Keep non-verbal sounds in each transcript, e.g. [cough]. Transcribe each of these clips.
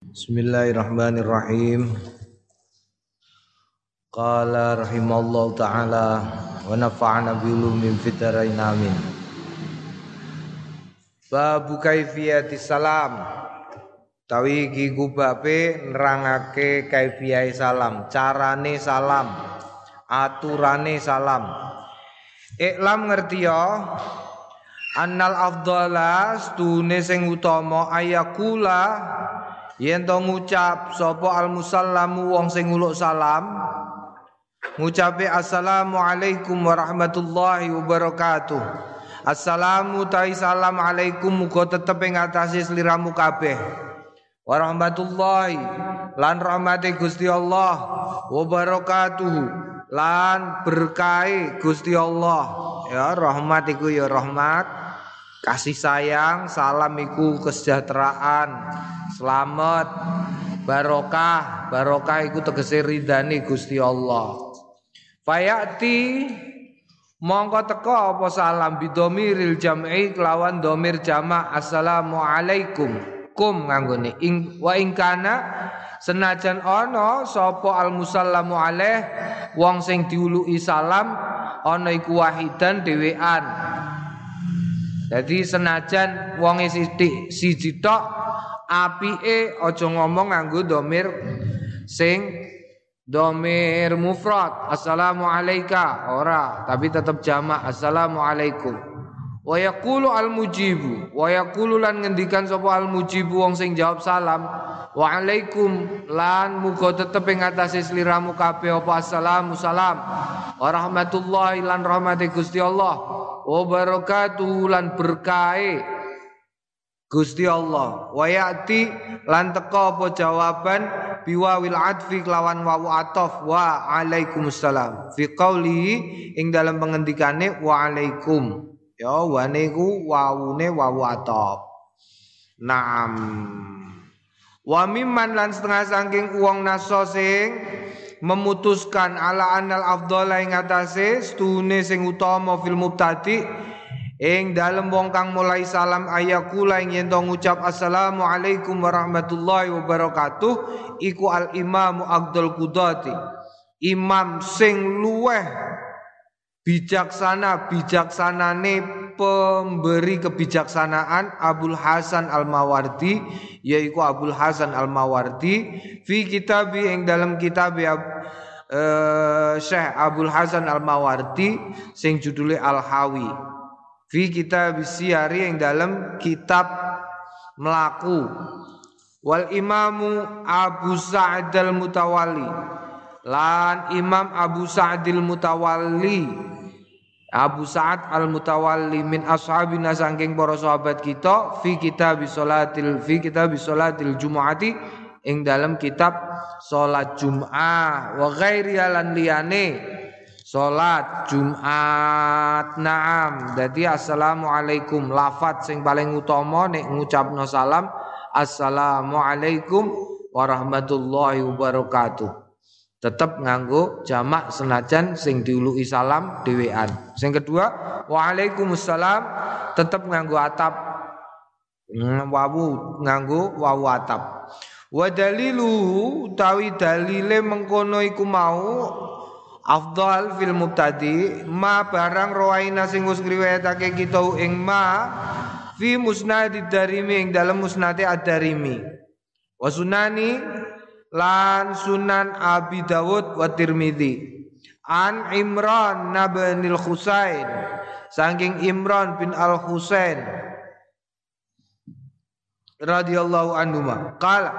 Bismillahirrahmanirrahim. Qala rahimallahu taala wa nafa'ana bi ulumin fitarain amin. Babu kaifiyati salam. Tawi iki kubabe nerangake kaifiyai salam, carane salam, aturane salam. Iklam ngerti ya Annal afdhala stune sing utama ayakula yen to ngucap sapa al musallamu wong sing nguluk salam? Ngucape assalamu alaikum warahmatullahi wabarakatuh. Assalamu ta'i salam alaikum muga tetep ing atase sliramu kabeh. Warahmatullahi lan rahmati Gusti Allah wabarakatuh lan berkahi Gusti Allah. Ya rahmat iku ya rahmat kasih sayang, salam iku kesejahteraan, selamat, barokah, barokah iku tegese ridani Gusti Allah. Fayati mongko teko apa salam bidomiril jam'i kelawan domir jama' assalamualaikum. Kum nganggone ing wa ing kana senajan ana sapa al musallamu alaih wong sing diuluki salam ana iku wahidan dhewean jadi senajan wonge sithik siji tok apike aja ngomong nganggo domir sing domir mufrad. Assalamu alayka ora tapi tetap jamak. Assalamu alaikum wa yaqulu al mujibu wa yaqulu lan ngendikan sapa al mujibu wong sing jawab salam wa alaikum lan muga tetep ing atase sliramu kabeh apa assalamu salam wa rahmatullahi lan rahmati Gusti Allah wa barakatuh lan berkahe Gusti Allah wa yati lan teka apa jawaban biwawil adfi kelawan wawu atof wa alaikumussalam fi qauli ing dalam pengendikane wa alaikum ya wa niku wawune wawu atof Naam. Wa mimman lan setengah saking uang naso sing memutuskan ala anal afdhala ing atase stune sing utama fil mubtadi ing dalem wong kang mulai salam ayakula ing yen ngucap assalamu alaikum warahmatullahi wabarakatuh iku al imam Abdul Qudati imam sing luweh bijaksana bijaksanane pemberi kebijaksanaan Abdul Hasan Al-Mawardi yaitu Abdul Hasan Al-Mawardi fi kitab yang dalam kitab ya uh, Syekh Abdul Hasan Al-Mawardi sing judulnya Al-Hawi. Fi kitab siari yang dalam kitab melaku. Wal imamu Abu Sa'ad al-Mutawalli lan Imam Abu Sa'ad al-Mutawalli. Abu Sa'ad Al-Mutawalli min ashabina sangking para sahabat kita fi kitab salatil fi kitab salatil jumuati ing dalam kitab salat Jum'ah. Wa ghairi lan liyane salat Jumat. Naam. Dadi assalamualaikum. Lafat sing paling utama nek ngucapno salam assalamualaikum warahmatullahi wabarakatuh tetap nganggo jamak senajan sing diului salam dhewean. Sing kedua, waalaikumsalam tetap nganggo atap hmm, wawu nganggo wawu atap. Wa dalilu utawi dalile mengkono iku mau afdal fil mubtadi ma barang rawaina sing wis ngriwayatake kita ing ma fi musnad darimi ing dalam musnad ad-darimi. Wa sunani lan Sunan Abi Dawud wa Tirmidzi an Imran bin Husain. Saking Imran bin Al Husain radhiyallahu anhu qala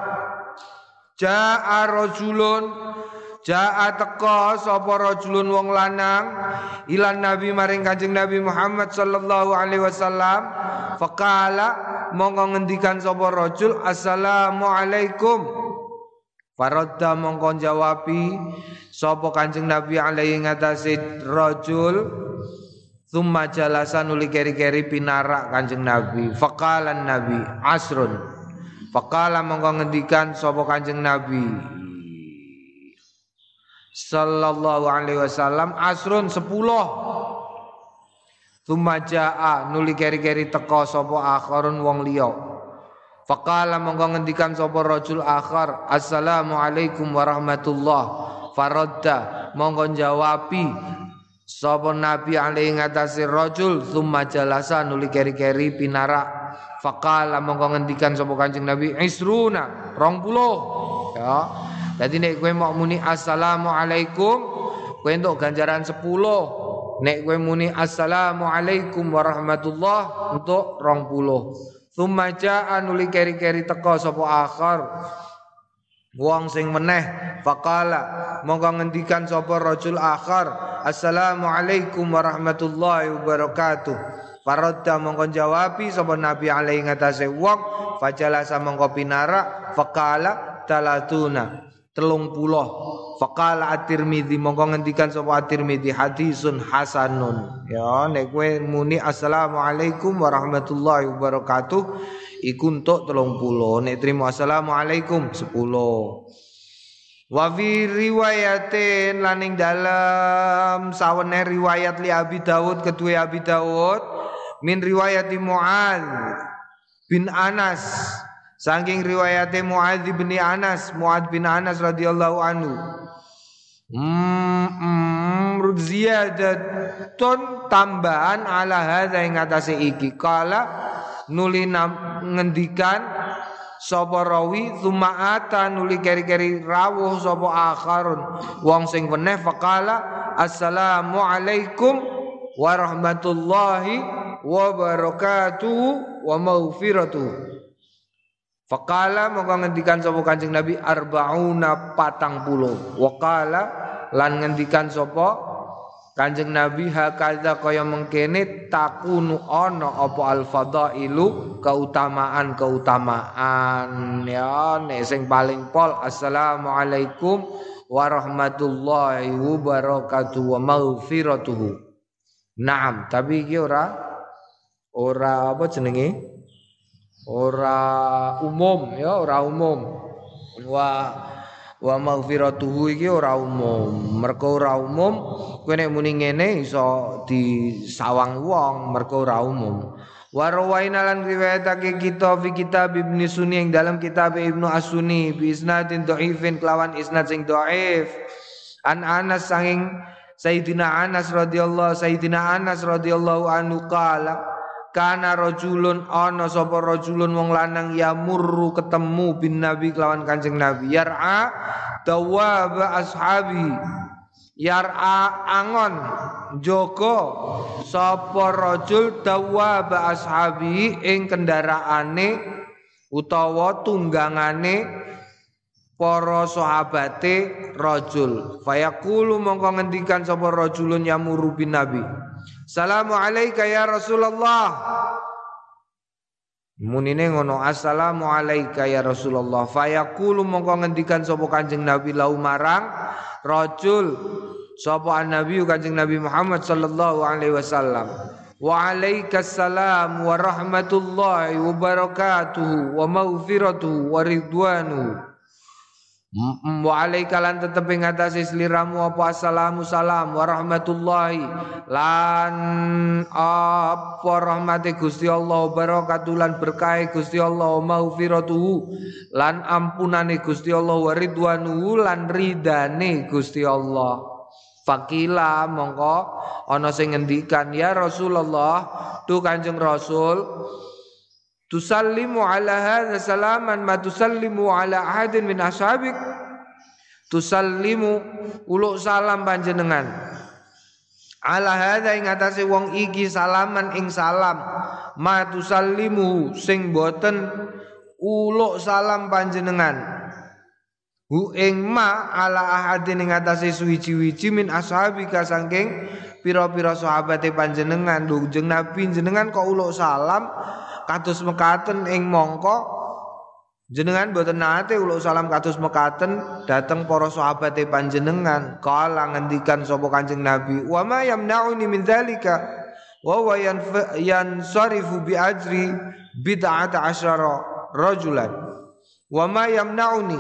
jaa rajulun jaa teka sapa rajulun wong lanang ilan nabi maring kanjeng nabi Muhammad sallallahu alaihi wasallam. Faqala mongko ngendikan sapa rajul assalamu alaikum Faradda mongko jawabi sapa Kanjeng Nabi alaihi ngatasi rajul Thumma jalasa nuli keri-keri pinarak Kanjeng Nabi. Faqalan Nabi asrun. Faqala mongko ngendikan sapa Kanjeng Nabi. Sallallahu alaihi wasallam asrun sepuluh. Thumma jaa nuli keri-keri teko sapa akharun wong liya Faqala mongko ngendikan sapa rajul akhar, "Assalamualaikum warahmatullah." Faradda mongko jawabi sapa Nabi alaihi ngatasi rajul tsumma jalasa nuli keri-keri pinara. Faqala mongko ngendikan sapa Kanjeng Nabi, "Isruna, 20." Ya. Jadi nek kowe mau muni assalamualaikum, kowe entuk ganjaran 10. Nek kowe muni assalamualaikum warahmatullah untuk 20. Tsumma jaa nuli keri-keri teko sapa akhir. Wong sing meneh faqala monggo ngendikan sapa rajul akhir Assalamualaikum warahmatullahi wabarakatuh Faradda mongko jawabi sapa Nabi alaihi ngatasé wong fajalasa mongko pinara faqala talatuna telung puluh Fakal at-Tirmidzi mongko ngendikan sapa at-Tirmidzi hadisun hasanun. Ya nek kowe muni assalamualaikum warahmatullahi wabarakatuh. Iku entuk 30 nek trimo assalamualaikum 10 Wa fi riwayatin laning dalam sawene riwayat li Abi Dawud kedua Abi Dawud min riwayati Muad bin Anas. Saking riwayate Muadz bin Anas, Muadz bin Anas radhiyallahu anhu. Hmm, mm, ziyadatun tambahan ala hadza ing atase iki. Kala nuli ngendikan sapa rawi ata nuli keri-keri rawuh sapa akharun. Wong sing weneh faqala assalamu alaikum warahmatullahi wabarakatuh wa maghfiratuh Fakala mongko ngendikan sapa Kanjeng Nabi arbauna patang puluh. Wakala lan ngendikan sapa Kanjeng Nabi hakadha kaya mengkene takunu ana apa al fadailu keutamaan-keutamaan ya nek sing paling pol assalamualaikum warahmatullahi wabarakatuh wa maghfiratuhu. Naam, tapi iki ora ora apa jenenge? Ora umum ya ora umum. Wa wa maghfiratuhu iki ora umum. Mergo ora umum kowe nek muni ngene iso disawang wong mergo ora umum. Wa rawaina lan riwayatake kita fi kitab Ibnu Sunni yang dalam kitab Ibnu As-Sunni bi isnadin dhaifin kelawan isnad sing dhaif. An Anas sanging Sayyidina Anas radhiyallahu Sayyidina Anas radhiyallahu anhu qala kana rajulun ana sapa rajulun wong lanang ya murru ketemu bin nabi kelawan kanjeng nabi. Yar'a dawaba ashabi. Yar'a angon joko sapa rajul dawaba ashabi ing kendaraane utawa tunggangane para sahabate rajul fayaqulu mongko ngendikan sapa rajulun yamuru bin nabi Salamu alaika ya Rasulullah. Munine ngono assalamu ya Rasulullah. Fayaqulu mongko ngendikan sapa Kanjeng Nabi lau marang rajul sapa Nabi Kanjeng Nabi Muhammad sallallahu alaihi wasallam. Wa alaikassalam wa rahmatullahi wa barakatuhu wa maghfiratuhu wa ridwanuhu. Wa alaika lan tetep ing atase sliramu apa assalamu salam wa rahmatullahi lan apa rahmate Gusti Allah barakatuh lan berkah Gusti Allah maghfiratuhu lan ampunane Gusti Allah wa ridwanuhu lan ridane Gusti Allah. Fakila mongko ana sing ngendikan ya Rasulullah tu Kanjeng Rasul tusallimu ala hadha salaman ma tusallimu ala ahadin min ashabik. Tusallimu uluk salam panjenengan. Ala hadha ing atase wong iki salaman ing salam. Ma tusallimu sing boten uluk salam panjenengan. Hu ing ma ala ahadin ing atase suwiji-wiji min ashabika saking pira-pira sahabate panjenengan. Lho jeneng nabi jenengan kok uluk salam kados mekaten ing mongko. Jenengan boten nate ulo salam kados mekaten dateng para sahabate panjenengan. Kala ngendikan sapa Kanjeng Nabi wa ma yamna'uni min dzalika wa wa yansarifu bi ajri bid'ata asyara rajulan. Wa ma yamna'uni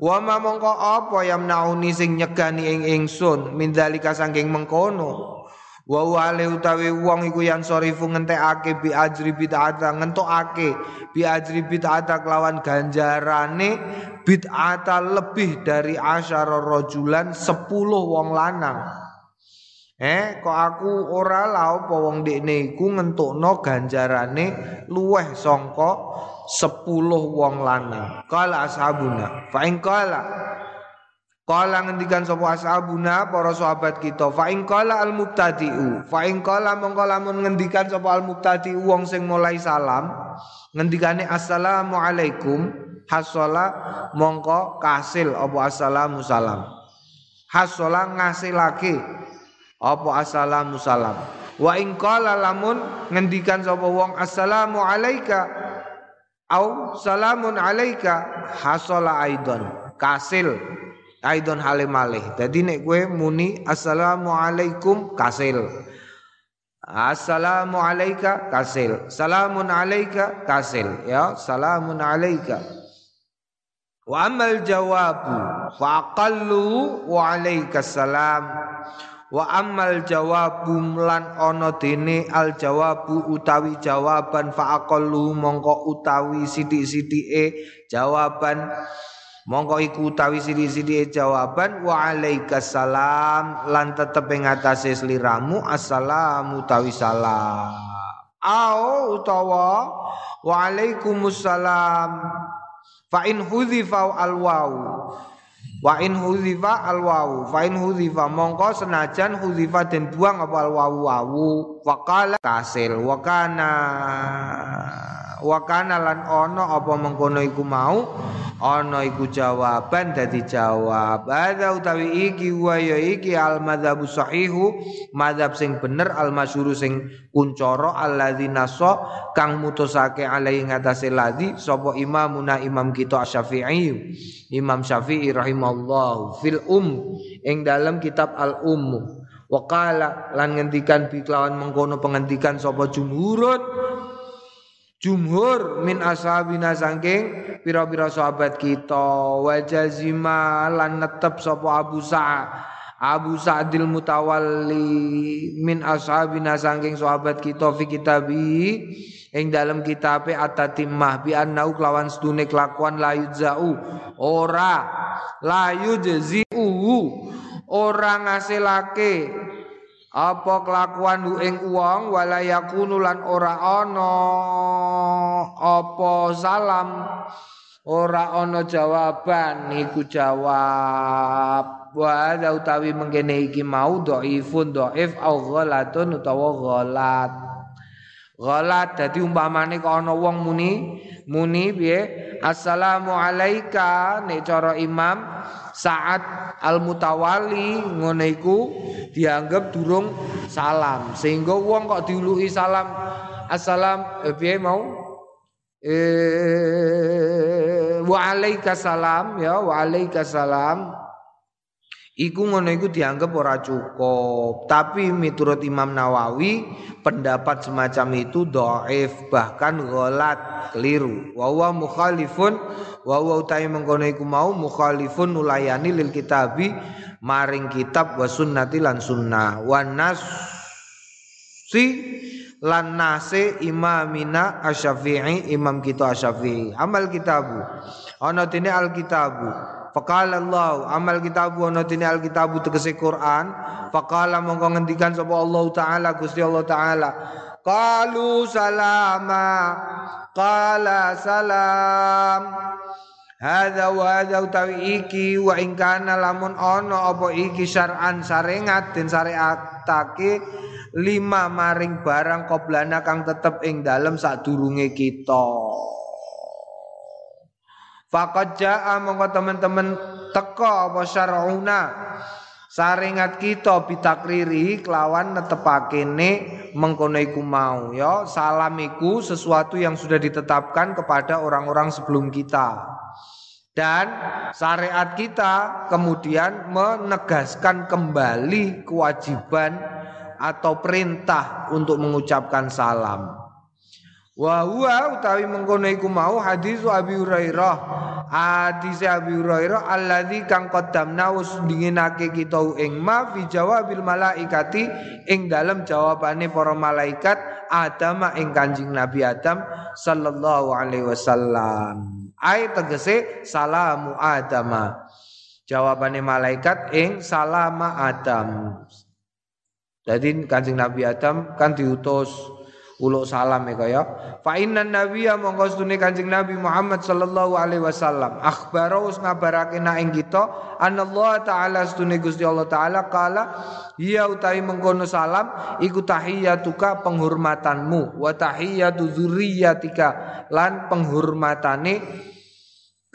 wa ma mongko apa yamna'uni sing nyegani ing ingsun min dzalika saking mengkono wa wale utawi wong iku yang sorifu ngentekake bi ajri bid'ata ngentokake bi ajri bid'ata kelawan ganjarane bid'ata lebih dari asyara rajulan 10 wong lanang. Eh kok aku ora la apa wong dekne iku ngentokno ganjarane luweh sangka 10 wong lanang. Kala ashabuna fa Kala ngendikan sapa ashabuna para sahabat kita fa in qala al mubtadi'u fa in qala mongko lamun ngendikan sapa al mubtadi'u wong sing mulai salam ngendikane assalamu alaikum. Hasala mongko kasil apa assalamu salam. Hasala ngasilake apa assalamu salam. Wa in qala lamun ngendikan sapa wong assalamu alaika au salamun alaika. Hasala aidon kasil aidon halim malih. Dadi nek kowe muni assalamualaikum kasil. Assalamu alayka kasil. Salamun alayka kasil. Ya, salamun alayka. Wa amal jawabu fa aqallu wa alayka salam. Wa amal jawabu lan ana dene al jawabu utawi jawaban fa aqallu mongko utawi sithik-sithike jawaban Mongko iku utawi sidi-sidi jawaban wa alaikassalam lan tetep ing atase sliramu assalamu utawi salam. Au utawa wa alaikumussalam. Fa in hudhifa al waw. Wa in hudhifa al waw. Fa in hudhifa mongko senajan hudhifa den buang apa al waw wawu qala kasil wa kana wa kana lan ono apa mengkono iku mau? Ana iku jawaban dadi jawab. Ada utawi iki wa ya iki al madzhabu sahihu madzhab sing bener al masyhur sing kuncoro alladzina so kang mutusake alai ngatasé ladzi sapa imamuna imam kita Syafi'i. Imam Syafi'i rahimallahu fil um ing dalam kitab al um Wakala lan ngendikan biklawan mengkono penghentikan sapa jumhurut jumhur min ashabina sangking pira-pira sahabat kita. Wa jazima lan netep sapa Abu Sa'ad Abu Sa'dil Mutawalli min ashabina sangking sahabat kita fi kitabi. Ing dalam kitab at-tatimah bi annau kelawan sedune kelakuan la yuzau ora la yujziu ora ngasilake apa kelakuan ing wong wala yakunu lan ora ana apa salam ora ana jawaban. Iku jawab. Wa utawi mengkene iki mau dhaifun dhaif au ghalatun utawa ghalat. Ghalat dadi umpamane kok ana wong muni muni piye? Assalamu alayka nek cara imam saat al mutawali ngono iku dianggap durung salam. Sehingga wong kok diului salam assalam eh, piye mau? Eh wa ya wa Iku ngono iku dianggap ora cukup. Tapi miturut Imam Nawawi, pendapat semacam itu dhaif, bahkan ghalat, keliru. Wa huwa mukhalifun wa huwa utai mengkono iku mau mukhalifun nulayani lil kitabi maring kitab wa sunnati lan sunnah. Wa nas si lan nase imamina asyafi'i imam kita asyafi'i amal kitabu ana dene al kitabu Faqala Allah amal kitabu ana dene alkitabu tegese Quran. Faqala mongko ngendikan sapa Allah taala Gusti Allah taala. Qalu salama. Qala salam. Hadza wa hadza utawi iki wa kana lamun ana apa iki syar'an sarengat den syariatake lima maring barang qoblana kang tetep ing dalem sadurunge kita. Faqad jaa mongko teman-teman teko apa syar'una? Saringat kita bitakriri kelawan netepakene mengkono iku mau ya. Salam iku sesuatu yang sudah ditetapkan kepada orang-orang sebelum kita. Dan syariat kita kemudian menegaskan kembali kewajiban atau perintah untuk mengucapkan salam Wa huwa utawi mengkono iku mau hadis Abi Hurairah. hadis Abi Hurairah alladzi kang qaddamna wis dinginake kita ing ma fi jawabil malaikati ing dalam jawabane para malaikat Adam ing Kanjeng Nabi Adam sallallahu alaihi wasallam. Ai tegese salamu Adam. Jawabane malaikat ing salama Adam. Jadi Kanjeng Nabi Adam kan diutus uluk salam ya. Kaya fa innan nabiyya mongko stune kanjeng nabi Muhammad sallallahu alaihi wasallam. Akhbaro us ngabarake na ing kita anallahu taala stune Gusti Allah taala kala ya utawi mengkono salam iku tahiyatuka penghormatanmu wa tahiyatu dzurriyyatika lan penghormatane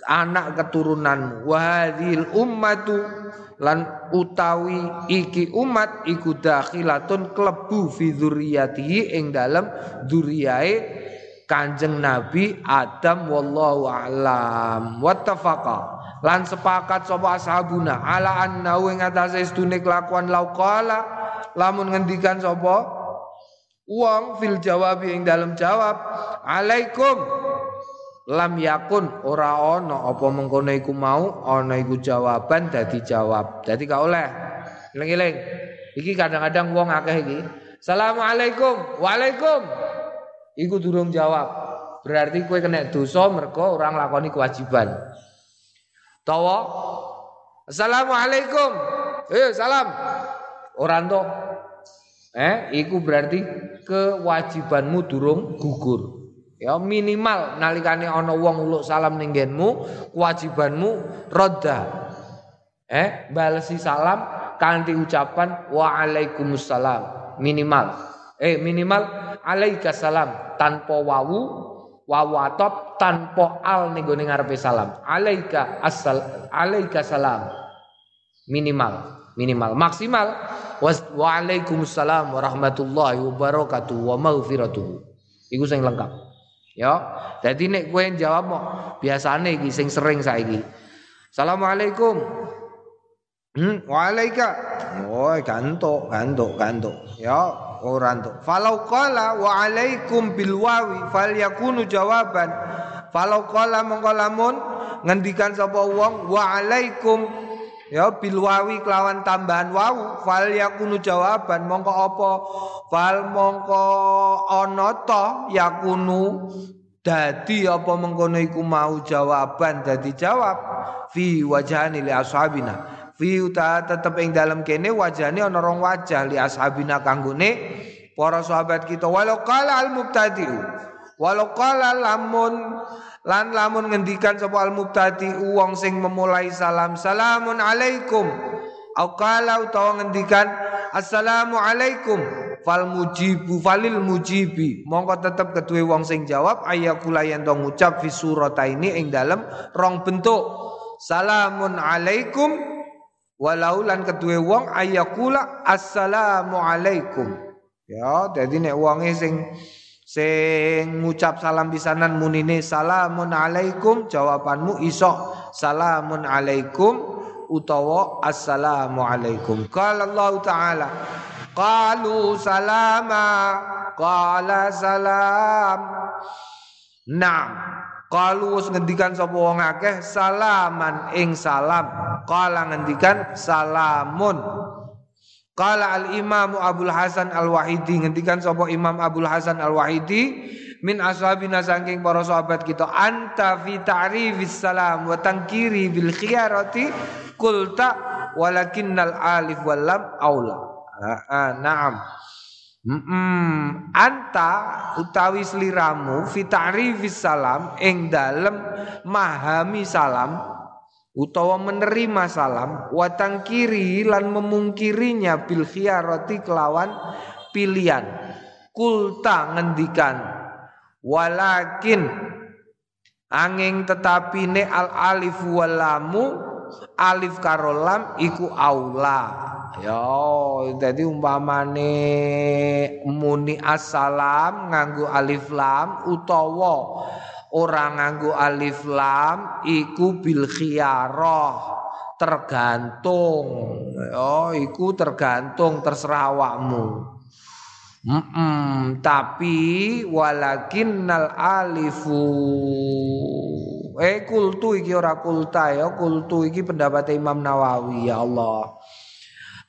anak keturunanmu. Wa ummatu lan utawi iki umat iku dakhilatun klebu fi dzurriyyatihi ing dalem dzurriyae Kanjeng Nabi Adam wallahu a'lam. Wattafaqa. Lan sepakat sapa ashabuna ala anna ing atase sedune kelakuan lauqala lamun ngendikan sapa? Wong fil jawab ing dalam jawab alaikum lam yakun ora ana apa mengkono iku mau ana iku jawaban dadi jawab. Dadi gak oleh. Eling-eling. Iki kadang-kadang wong akeh iki. Assalamualaikum. Waalaikum. Iku durung jawab. Berarti kue kena dosa mergo orang lakoni kewajiban. Tawa? Assalamualaikum. Eh salam. Orang to eh iku berarti kewajibanmu durung gugur Ya minimal nalikane ana wong uluk salam ning kewajibanmu rodha. Eh, balesi salam kanthi ucapan waalaikumsalam minimal. Eh minimal alaika salam tanpa wawu atop tanpa al ning gone ngarepe salam. Alaika asal alaika salam. Minimal minimal maksimal waalaikumsalam warahmatullahi wabarakatuh wa maghfiratuh. Iku sing lengkap. Ya. Jadi nek kowe jawab mau biasane iki sing sering saiki. Assalamualaikum. Hmm, waalaikum. Oh, gantuk, gantuk, gantuk. Ya, ora entuk. Falau qala wa alaikum bil wawi jawaban. Falau qala mongko lamun ngendikan sapa wong wa alaikum ya bil wawi kelawan tambahan wawu fal yakunu jawaban mongko apa? Fal mongko ta yakunu dadi apa mengkono iku mau jawaban dadi jawab. Fi wajhani li ashabina. Fi uta tetep ing dalam kene wajane ana rong wajah li ashabina kanggone. Para sahabat kita walau qala al mubtadi'u walau qala lamun Lan lamun ngendikan sapa al mubtadi wong sing memulai salam salamun alaikum. Au qala utawa ngendikan assalamu alaikum. Fal mujibu falil mujibi. Mongko tetep kedue wong sing jawab ayakula yen to ngucap fi surataini ing dalem rong bentuk. Salamun alaikum. Walau lan kedue wong ayakula assalamu alaikum. Ya dadi nek wonge sing Sing ngucap salam pisanan munine salamun alaikum jawabanmu iso salamun alaikum utawa assalamu alaikum. Qala Allah taala qalu salama qala salam. Naam. Qalu wis ngendikan sapa wong akeh salaman ing salam. Qala ngendikan salamun. Qala al Imam Abdul Hasan Al Wahidi ngendikan sapa Imam Abdul Hasan Al Wahidi min ashabina saking para sahabat kita anta fi ta'rifis salam wa tankiri bil khiyarati kulta walakinnal alif wal lam aula. Naam. Mm -mm. Anta utawi sliramu fi ta'rifis salam ing dalem mahami salam utawa menerima salam watang kiri lan memungkirinya bil khiyarati kelawan pilihan. Kulta ngendikan walakin angin tetapi ne al alif walamu alif karolam iku aula. Yo jadi umpamane muni assalam nganggu alif lam utawa Orang nganggo alif lam iku bil khiyarah tergantung. Oh iku tergantung terserah awakmu. Mm -mm, tapi walakinnal alifu. Eh kultu iki ora kulta ya kultu iki pendapat Imam Nawawi ya Allah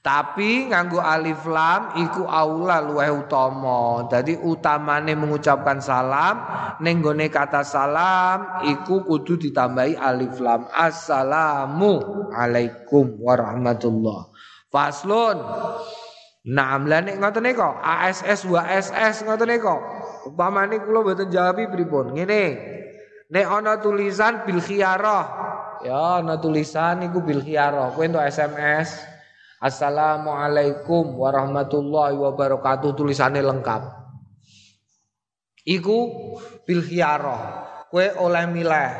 tapi nganggo alif lam iku aula luweh utama. Dadi utamane mengucapkan salam ning gone kata salam iku kudu ditambahi alif lam. Assalamu alaikum warahmatullah. Faslun. Naam lah nek ngoten ASS wa SS ngoten nika. Upamane kula mboten jawab pripun. Ngene. Nek ana tulisan bil khiyarah. Ya ana tulisan iku bil khiyarah. Kowe SMS Assalamualaikum warahmatullahi wabarakatuh tulisannya lengkap. Iku bil. Kue oleh milih.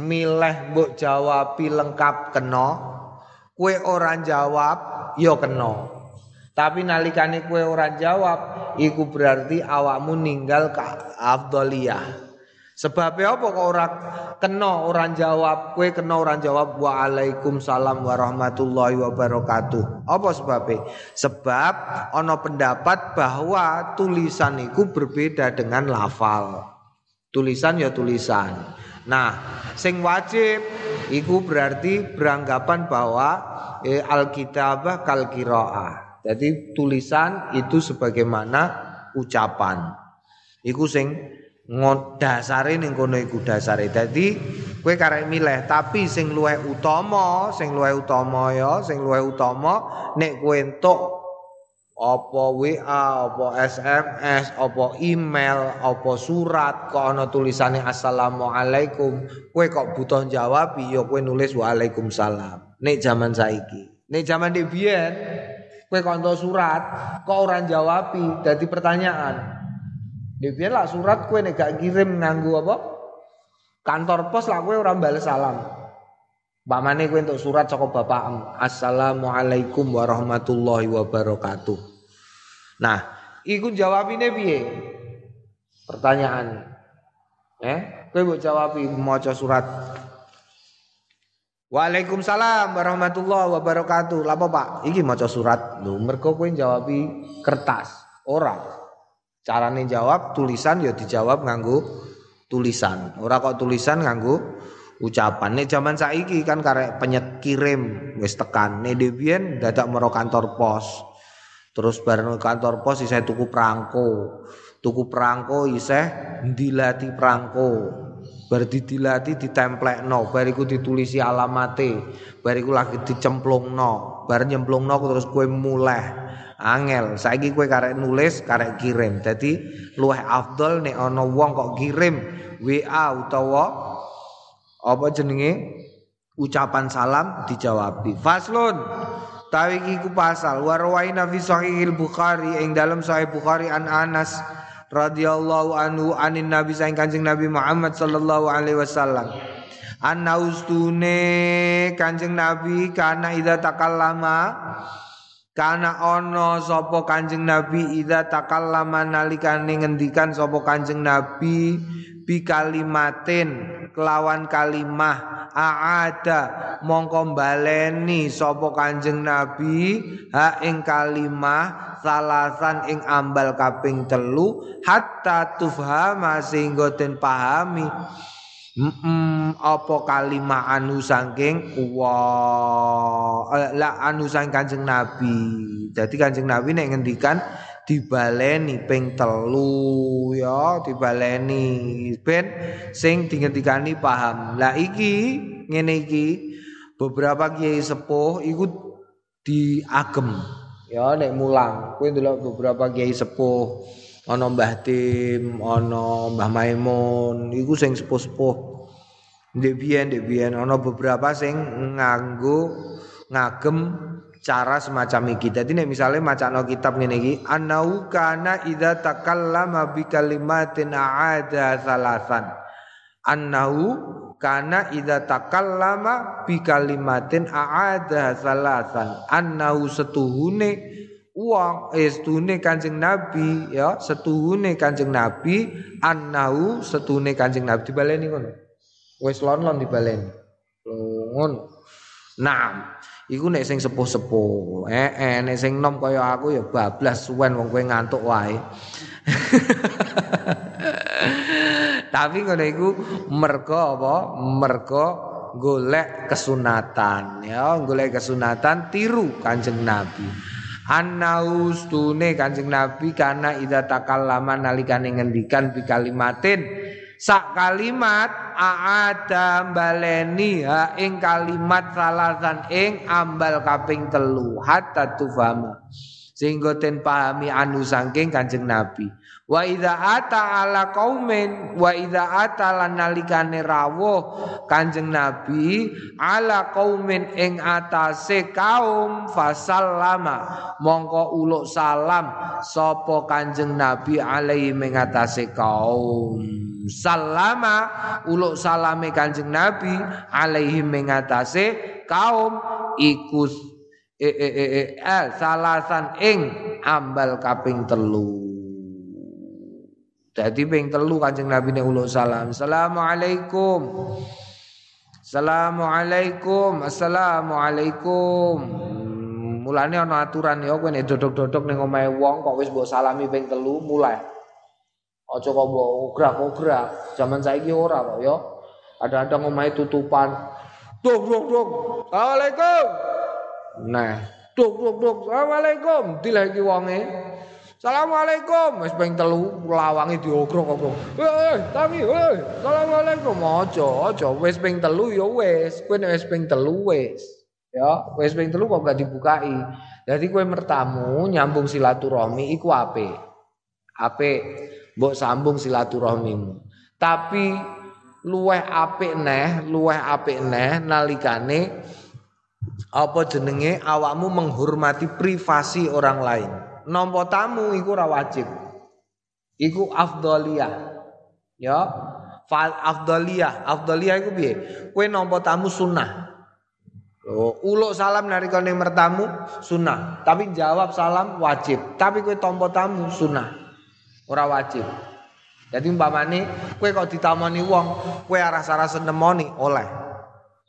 Milih mbok jawabi lengkap kena. Kue orang jawab yo ya kena. Tapi nalikane kue orang jawab iku berarti awakmu ninggal ke afdaliyah. Sebabnya apa kok orang kena orang jawab, kue kena orang jawab waalaikumsalam warahmatullahi wabarakatuh. Apa sebabnya? Sebab ono pendapat bahwa tulisan itu berbeda dengan lafal. Tulisan ya tulisan. Nah, sing wajib iku berarti beranggapan bahwa eh, alkitabah kal qiraah. Jadi tulisan itu sebagaimana ucapan. Iku sing ngon dasare ning kono iku dasare. Dadi kowe karek milih, tapi sing luwih utama, sing luwih utama ya, sing luwih utama nek kowe entuk apa WA, apa SMS, apa email, apa surat kok ana tulisane assalamualaikum, kowe kok butuh jawab ya kowe nulis waalaikumsalam. Nek zaman saiki. Nek zaman biyen kowe kok surat kok ora jawabi dadi pertanyaan. Dia lah surat kue nek gak kirim nganggu apa? Kantor pos lah kue orang balas salam. Mane kue untuk surat bapak bapakmu. Assalamualaikum warahmatullahi wabarakatuh. Nah, ikut jawab ini piye? Pertanyaan. Eh, kue buat jawab maca surat. Waalaikumsalam warahmatullahi wabarakatuh. Lapa Pak? Iki maca surat. Lho, mergo kowe jawab kertas, orang. Carane jawab tulisan ya dijawab nganggo tulisan. Ora kok tulisan nganggo ucapan. Nek zaman saiki kan karek penyet kirim wis tekan. Nek dhewean dadak mero kantor pos. Terus bareng kantor pos isih tuku perangko. Tuku perangko isih dilati perangko. Bar didilati ditemplekno, bariku ditulisi alamate, bariku lagi dicemplungno, bar nyemplungno terus kue mulai angel. Saiki kowe karek nulis karek kirim. Dadi luwih afdol nek ana wong kok kirim WA utawa apa jenenge? Ucapan salam dijawabi faslun tawi iku pasal. Warwaina fi sahihil bukhari ing dalam sahih bukhari an Anas radhiyallahu anhu anin nabi saing kanjeng nabi Muhammad sallallahu alaihi wasallam. Anna ustune kanjeng nabi kana idza takallama Karena ono sopo kanjeng Nabi ida takallama nalikane ngendikan sopo kanjeng Nabi bi kalimatin kelawan kalimah aada mongko baleni sopo kanjeng Nabi ha ing kalimah salasan ing ambal kaping telu hatta tufhama sehingga den pahami Mm apa kalimah anu saking wa eh, la anu sang Kanjeng Nabi. Jadi Kanjeng Nabi nek ngendikan dibaleni ping telu ya dibaleni ben sing dingendikani paham. Lah iki ngene iki beberapa kiai sepuh iku diagem ya nek mulang kowe ndelok beberapa kiai sepuh ana Mbah Tim, ana Mbah Maimun, iku sing sepuh-sepuh. Ndek biyen, ndek biyen ana beberapa sing nganggo ngagem cara semacam iki. Dadi nek misale macano kitab ngene iki, annau kana idza takallama bi kalimatin aada salasan. Annau kana idza takallama bi kalimatin aada salasan. Annau setuhune uang eh setune Kanjeng Nabi ya setune Kanjeng Nabi annahu setune Kanjeng Nabi dibaleni ngono wis lon-lon dibaleni ngono nah Iku nek sing sepuh-sepuh. Eh, eh nek sing nom kaya aku ya bablas suwen wong kowe ngantuk wae. [laughs] Tapi ngono iku mergo apa? Mergo golek kesunatan ya, golek kesunatan tiru Kanjeng Nabi. Annaus tune Kanjeng Nabi karena idza takallama nalikane ngendikan bi kalimatin. Sak kalimat aada baleni ha ing kalimat salasan ing ambal kaping telu. Hatta tufama. Sehingga ten pahami anu sangking Kanjeng Nabi Wa idza ata ala qaumin wa idza ata lan rawuh Kanjeng Nabi ala qaumin ing atase kaum fasallama mongko uluk salam sapa Kanjeng Nabi alaihi ing atase kaum. Salama uluk salame Kanjeng Nabi alaihi ing atase kaum ikus e e e, e, e salasan ing ambal kaping telu jadi ping telu Kanjeng Nabi ne uluk salam. Assalamualaikum. Assalamualaikum. Assalamualaikum. Mulane ana aturan ya kowe nek dodok-dodok ning omahe wong kok wis mbok salami ping telu mulai. Aja kok mbok ograk-ograk. Zaman saiki ora kok ya. Ada-ada omahe tutupan. Dok dok dok. Assalamualaikum. Nah, dok dok dok. Assalamualaikum. Dilagi wonge. Assalamualaikum wis ping telu lawange diogrok-ogrok. Hei, tangi, hei. Assalamualaikum. Aja, aja wis ping telu ya wis. Kowe nek wis ping telu wis. Ya, wis ping telu kok gak dibukai. Jadi kowe mertamu nyambung silaturahmi iku apik. Apik mbok sambung silaturahmimu. Tapi luweh apik neh, luweh apik neh nalikane apa jenenge awakmu menghormati privasi orang lain nampa tamu iku ora wajib. Iku afdhaliyah. Ya. Fal afdhaliyah. Afdhaliyah iku piye? Kowe nampa tamu sunnah. Oh, uluk salam nalikane mertamu sunnah, tapi jawab salam wajib. Tapi kowe tampa tamu sunnah. Ora wajib. Jadi umpamane kowe kok ditamoni wong, kowe rasa-rasa nemoni oleh.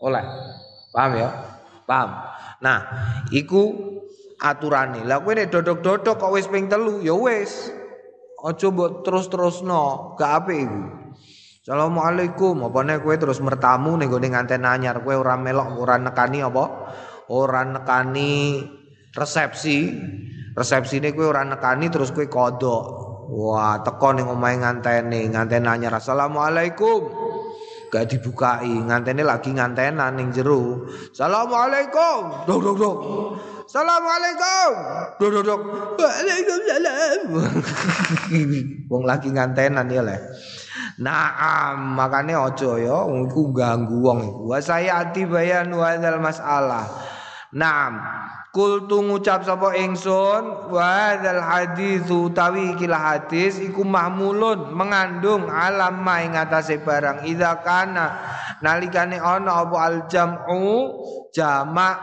Oleh. Paham ya? Paham. Nah, iku aturane. Lah kowe nek dodok-dodok kok wis ping telu ya wis. Aja mbok terus-terusno, gak apik iku. Assalamualaikum, apa nek kowe terus mertamu ning gone nganten anyar kowe ora melok ora nekani apa? Ora nekani resepsi. Resepsine kowe ora nekani terus kowe kodok. Wah, teko ning omahe ngantene, nganten anyar. Assalamualaikum. Gak dibukai, ngantene lagi ngantenan ning jero. Assalamualaikum. Dok dok dok. Assalamualaikum. Dok dok dok. Waalaikumsalam. [laughs] Wong lagi ngantenan ya le. Naam, makane ojo ya iku ganggu wong iku. Wa saya ati bayan wadzal masalah. Naam. Kultu ngucap sapa ingsun wa hadzal hadis utawi ikilah hadis iku mahmulun mengandung alam ing atase barang. Idza kana nalikane ana apa al jam'u jamak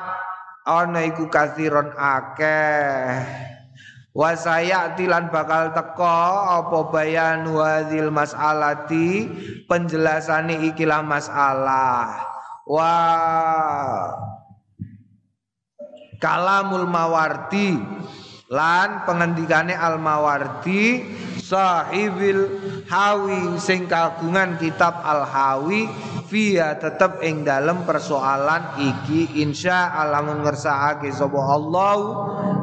ana iku kathiron akeh. Wa sayati lan bakal teko apa bayan wadzil mas'alati penjelasane ikilah masalah. Wa kalamul mawardi. Lan pengendikane al mawardi sahibil hawi sing kagungan kitab al hawi via tetep ing dalam persoalan iki. Insya Allah ngersakake sapa Allah.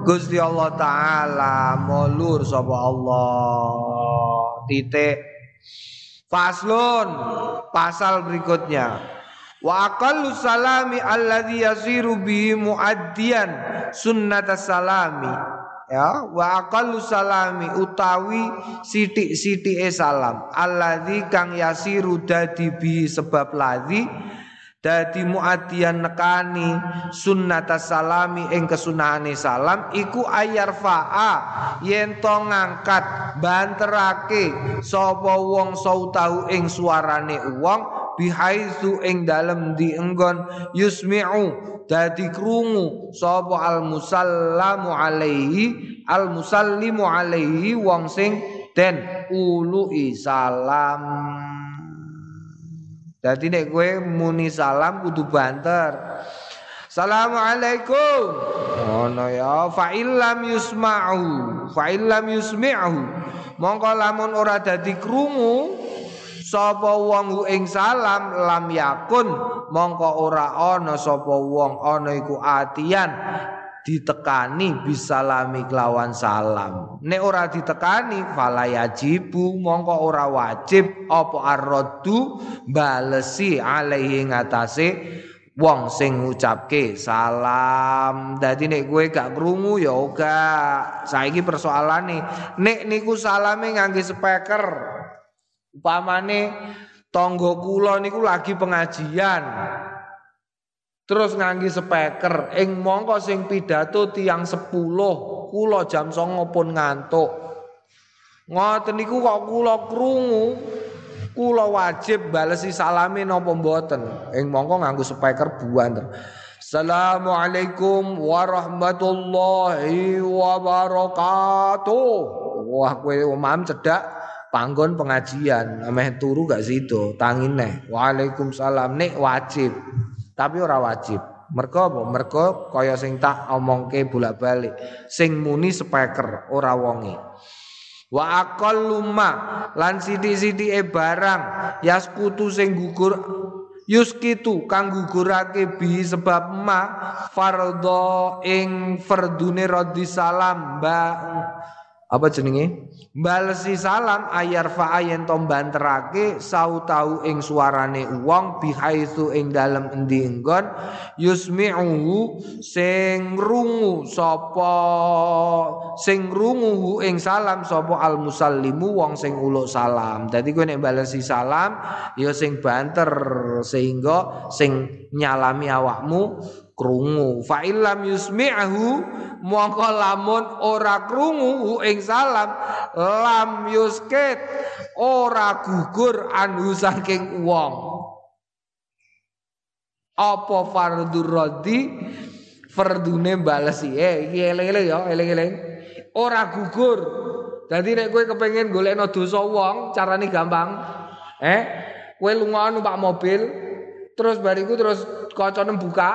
Gusti Allah taala molur sapa Allah. Titik. Faslun pasal berikutnya wa aqallu salami alladhi yasiru bihi muaddiyan sunnatas salami. Ya wa aqallu salami utawi sithik-sithike salam. Alladzi kang yasiru dadi bi sebab ladzi dadi muadian nekani sunnata salami ing kesunahane salam iku ayar faa yen to ngangkat banterake sapa wong sautahu ing suarane wong bihaizu ing dalem dienggon yusmi'u dadi krungu sapa al musallamu alaihi al musallimu alaihi wong sing den ului salam dadi nek kowe muni salam kudu banter Assalamualaikum. Ngono ya, fa illam yusma'u, fa illam yusmi'u. Mongko lamun ora dadi krungu sapa wong ing salam lam yakun mongko ora ana sapa wong ana iku atian ditekani bisalami kelawan salam. Nek ora ditekani fala yajibu mongko ora wajib apa arraddu balesi alaihi ngatasé wong sing ngucapke salam. Dadi nek kowe gak krungu ya ora. Saiki persoalane nek niku salame ngangge speaker upamane tangga kula niku lagi pengajian Terus nganggi speaker, ing mongko sing pidato tiang sepuluh, kula jam songo pun ngantuk. Ngoten niku kok kula krungu, kula wajib balesi salami napa mboten. Ing mongko nganggo speaker buanten. Assalamualaikum warahmatullahi wabarakatuh. Wah kowe omam cedak panggon pengajian, ameh turu gak sido, tangin neh. Waalaikumsalam nek wajib tapi ora wajib. Mergo apa? Mergo kaya sing tak omongke bolak-balik. Sing muni speaker ora wonge. Wa aqallu ma lan sithik-sithike barang yaskutu sing gugur yuskitu kang gugurake bi sebab ma fardho ing fardune radhi salam ba apa jenenge? Balesi salam ayar fa ayen to banterake sau tau ing suarane wong bihaitsu ing dalem endi enggon yusmi'uhu sing rungu sapa sing rungu ing salam sapa al musallimu wong sing uluk salam. Dadi kowe nek balesi salam ya sing banter sehingga sing nyalami awakmu krungu. Fa illam yusmi'hu mongko lamun ora krungu ing salam lam yusket ora gugur anhu saking wong. Apa fardhu radhi? Fardune balesi eh iki eling-eling ya eling-eling. Ora gugur. Dadi nek kowe kepengin golekno dosa wong carane gampang. Eh kowe lunga numpak mobil terus bariku terus kocone buka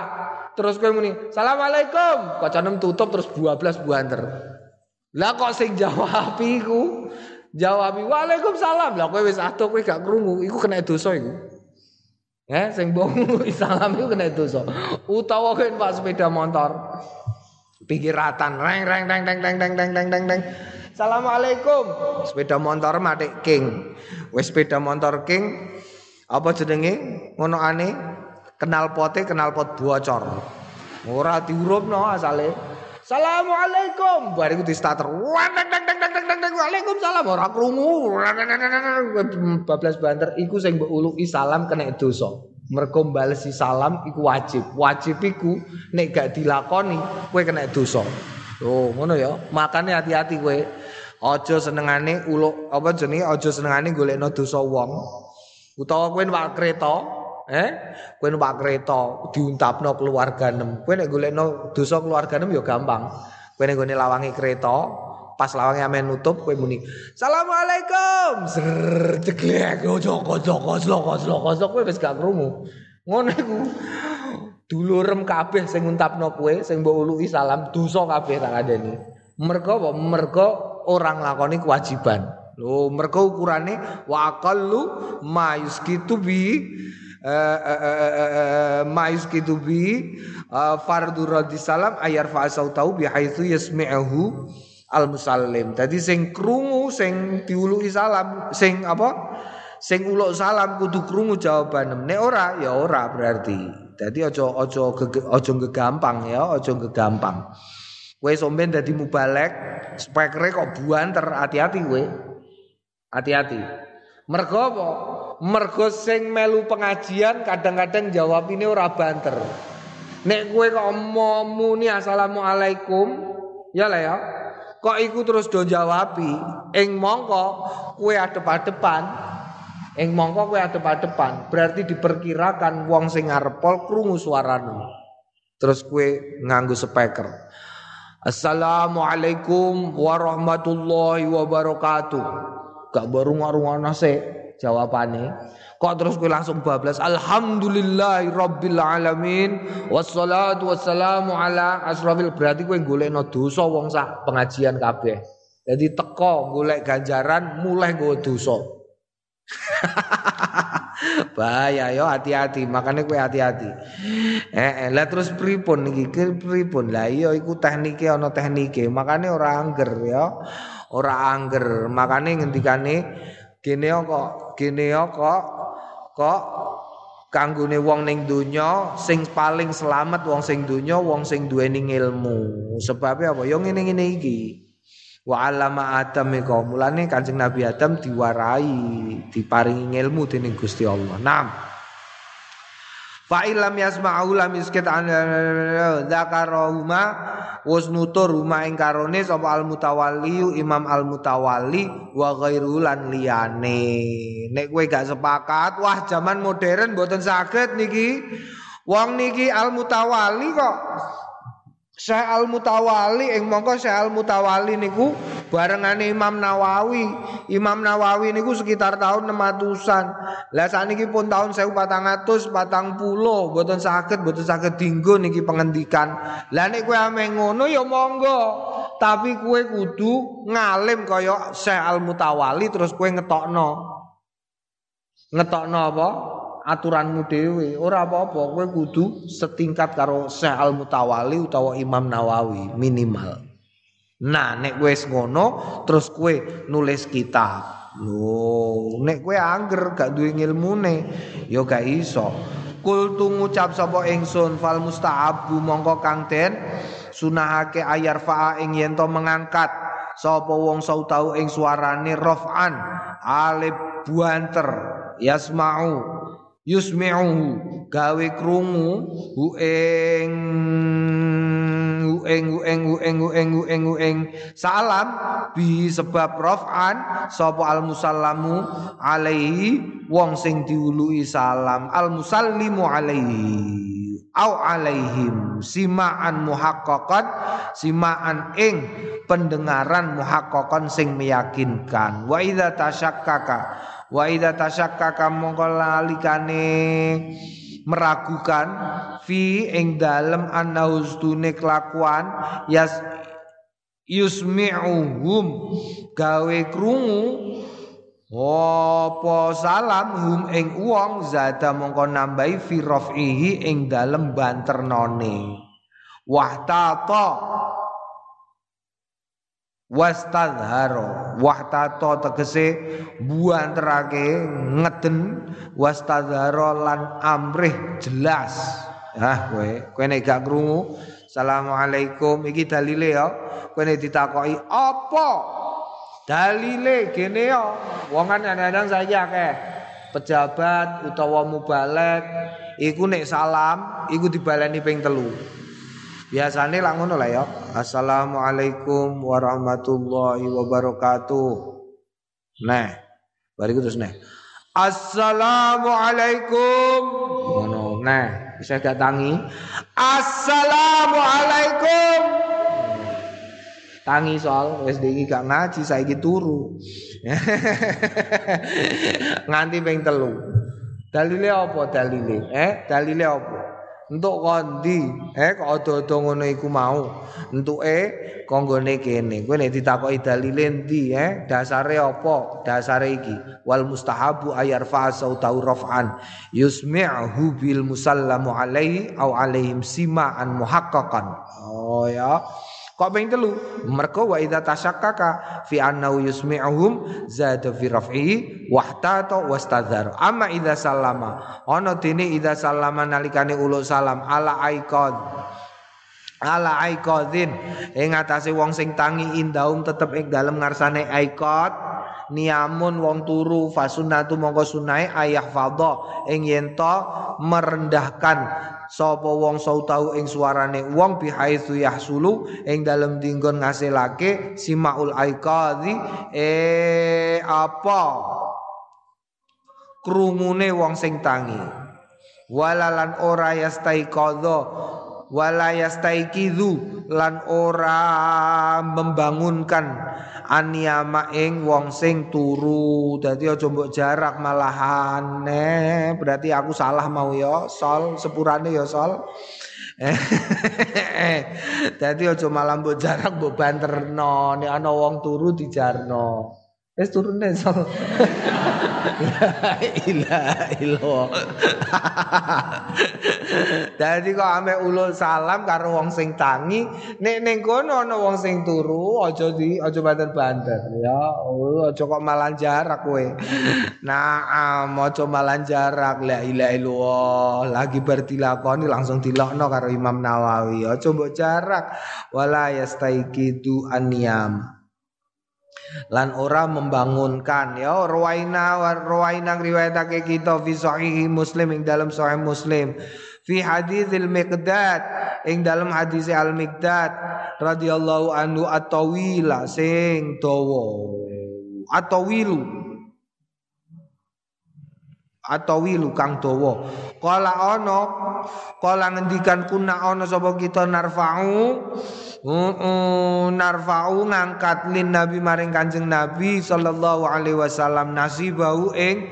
Terus kowe muni, "Assalamualaikum." Kacanem tutup terus 12 buanter. Lah kok sing jawab iku? Jawab Waalaikumsalam. Lah kowe wis atuh kowe gak krungu, iku kena dosa iku. Ya, sing bongu salam iku kena dosa. Utawa kowe Pak sepeda motor. Pikiratan reng reng reng reng reng reng reng reng reng reng. Assalamualaikum. Sepeda motor matik king. Wis sepeda motor king apa jenenge? Ngono aneh kenal pote kenal pot bocor. Ora diurupno asale. Assalamualaikum. Bariku di starter. Waalaikumsalam ora krungu. Bablas banter iku sing mbok uluki salam kena dosa. Mergo balesi salam iku wajib. Wajib iku nek gak dilakoni kowe kena dosa. Oh, ngono ya. Makane hati-hati kowe. Aja senengane uluk apa jenenge aja senengane golekno dosa wong. Utawa kowe numpak kereta Eh, kowe numpak kereta diuntapno keluarga nem. Kowe nek golekno dosa keluarga nem ya gampang. Kowe nek gone lawangi kereta, pas lawangi amen nutup kowe muni, "Assalamualaikum." Ser ceklek ojo ojo slok slok slok kowe wis gak krungu. Ngono iku. Dulurem kabeh sing nguntapno kowe, sing mbok uluki salam dosa kabeh tak adeni. Mergo apa? Mergo orang lakoni kewajiban. Lho, mergo ukurane ma yuskitu bi mais kitu bi fardu radhi salam ayar fa tahu bi haitsu yasmi'uhu al musallim. Dadi sing krungu sing diuluki salam, sing apa? Sing uluk salam kudu krungu jawaban. Nek ora ya ora berarti. Dadi aja aja aja gegampang ya, aja gegampang. Kowe somben dadi mubalek, spekere kok buanter, hati-hati kowe. Hati-hati. Mergo apa? Mergo sing melu pengajian kadang-kadang jawab ini ora banter. Nek kowe kok muni assalamualaikum, ya lah ya. Kok iku terus do jawabi, ing mongko kowe adep-adepan. Ing mongko kowe adep-adepan, berarti diperkirakan wong sing ngarepol krungu suarane. Terus kowe nganggo speaker. Assalamualaikum warahmatullahi wabarakatuh. Gak baru ngarungana se. Jawabane. Kok terus kowe langsung bablas Alhamdulillahi rabbil alamin wassalatu wassalamu ala asrafil berarti kowe golekno dosa wong sak pengajian kabeh. Jadi teko golek ganjaran mulai gue dosa. [laughs] Bahaya yo hati-hati, makanya kowe hati-hati. Eh, eh lah terus pripun niki pripun? Lah iya iku teknike ana teknike, makanya ora angger ya. Ora angger, makanya ngendikane kene kok kene kok kok kanggone wong ning donya sing paling selamat wong sing donya wong sing duweni ilmu. Sebabnya apa? Yo ngene-ngene iki. Wa alama Adam iku mulane Kanjeng Nabi Adam diwarai, diparingi ilmu dening Gusti Allah. Naam. Fa illam yasma'u lam yaskit an dzakarahuma was nutur rumah ing karone sapa al mutawalli imam al mutawalli wa ghairu lan liyane. Nek kowe gak sepakat wah zaman modern mboten saged niki. Wong niki al mutawalli kok Syekh Al Mutawali ing mongko Syekh Al Mutawali niku barengane Imam Nawawi. Imam Nawawi niku sekitar tahun 600-an. Lah saniki pun tahun 1440 mboten saged mboten saged dinggo niki pengendikan. Lah nek kowe ame ngono ya monggo. Tapi kowe kudu ngalim kaya Syekh Al Mutawali terus kowe ngetokno. Ngetokno apa? Aturanmu dhewe. Ora apa-apa kowe kudu setingkat karo Syekh Al Mutawali utawa Imam Nawawi minimal. Nah nek wis ngono terus kowe nulis kitab. Lho nek kowe angger gak duwe ilmune ya gak iso. Kul ngucap sapa ingsun fal musta'abu mongko kang den sunahake ayar fa'a ing yen mengangkat. Sapa wong sautau ing suarane raf'an alif buanter yasma'u yusmi'uhu gawe krungu hu ing hu ing hu ing hu ing salam bi sebab raf'an sapa al musallamu alaihi wong sing diului salam al musallimu alaihi au alaihim simaan muhaqqaqan simaan ing pendengaran muhaqqaqan sing meyakinkan. Wa idza tasyakkaka wa idza tasyakkaka mongko lalikane meragukan fi ing dalem annaustune kelakuan yas yusmi'uhum gawe krungu apa salam hum ing wong zada mongko nambahi fi rafihi ing dalem banternone. Wahtata. Wastadharo. Wahtato tegese buanterake ngeden. Wastadharo lan amrih jelas. Ah kowe? Kowe nek gak krungu Assalamualaikum iki dalile ya. Kowe ditakoki apa dalile gene ya wong kan kadang saya akeh pejabat utawa mubalek iku nek salam iku dibaleni ping telu Biasanya lah lah ya. Assalamualaikum warahmatullahi wabarakatuh. Nah, bariku terus nah. Assalamualaikum. Ngono. Nah, bisa datangi. Assalamualaikum. Tangi soal wis iki gak ngaji saiki turu. [laughs] Nganti ping telu. Dalile apa dalile? Eh, dalile apa? Entuk kondi, eh kok ada-ada ngono iku mau. Entuke konggone kene. Kowe nek ditakoki dalile endi, eh dasare apa? Dasare iki. Wal mustahabu ayar fa sautau raf'an yusmi'hu bil musallamu alaihi au alaihim sima'an muhaqqaqan. Oh ya. Kok ping telu? Mergo wa idza tasyakkaka fi annahu yusmi'uhum zada fi raf'ihi wahtata wastadzar. Amma idza sallama. Ana dene idza sallama nalikane ulul salam ala aikad ala aiqadzin ing atase wong sing tangi indaum tetep ing dalem ngarsane aikad niamun wong turu fasunatu mongko sunai ayah fadha. Ing yen merendahkan sapa wong sautau ing suarane wong bihaitsu yahsulu. Ing dalem dinggon ngasilake simaul aikadhi eh apa? Krungune wong sing tangi. Walalan ora yastaiqadha wala yastaiqidhu lan ora membangunkan aniyama ing wong sing turu. Dadi aja mbok jarak malahan berarti aku salah mau ya sol? Sepurane ya sol? [laughs] Dadi aja malam mbok jarak mbok banterno. Nek ana wong turu dijarno. Wis turun deh so. Ilah [laughs] ilah. [laughs] Dadi kok ame ulul salam karo wong sing tangi, nek ning kono ana wong sing turu aja di aja banter-banter ya. Oh, aja kok malan jarak kowe. Nah, aja malan jarak la ilaha illallah. Lagi bertilakoni langsung dilokno karo Imam Nawawi. Aja mbok jarak wala yastaiqidu aniyam lan ora membangunkan. Ya ruwaina ruwaina riwayatake kita fi sahih muslim ing dalam sahih muslim. Fi haditsil miqdad ing dalam hadis al miqdad radhiyallahu anhu atawila sing dawa. Atawilu atau wilu kang dawa. Kala ana kala ngendikan kuna ana sapa kita narfa'u uh, uh, narfa'u ngangkat lin nabi maring kanjeng nabi sallallahu alaihi wasallam nasibau ing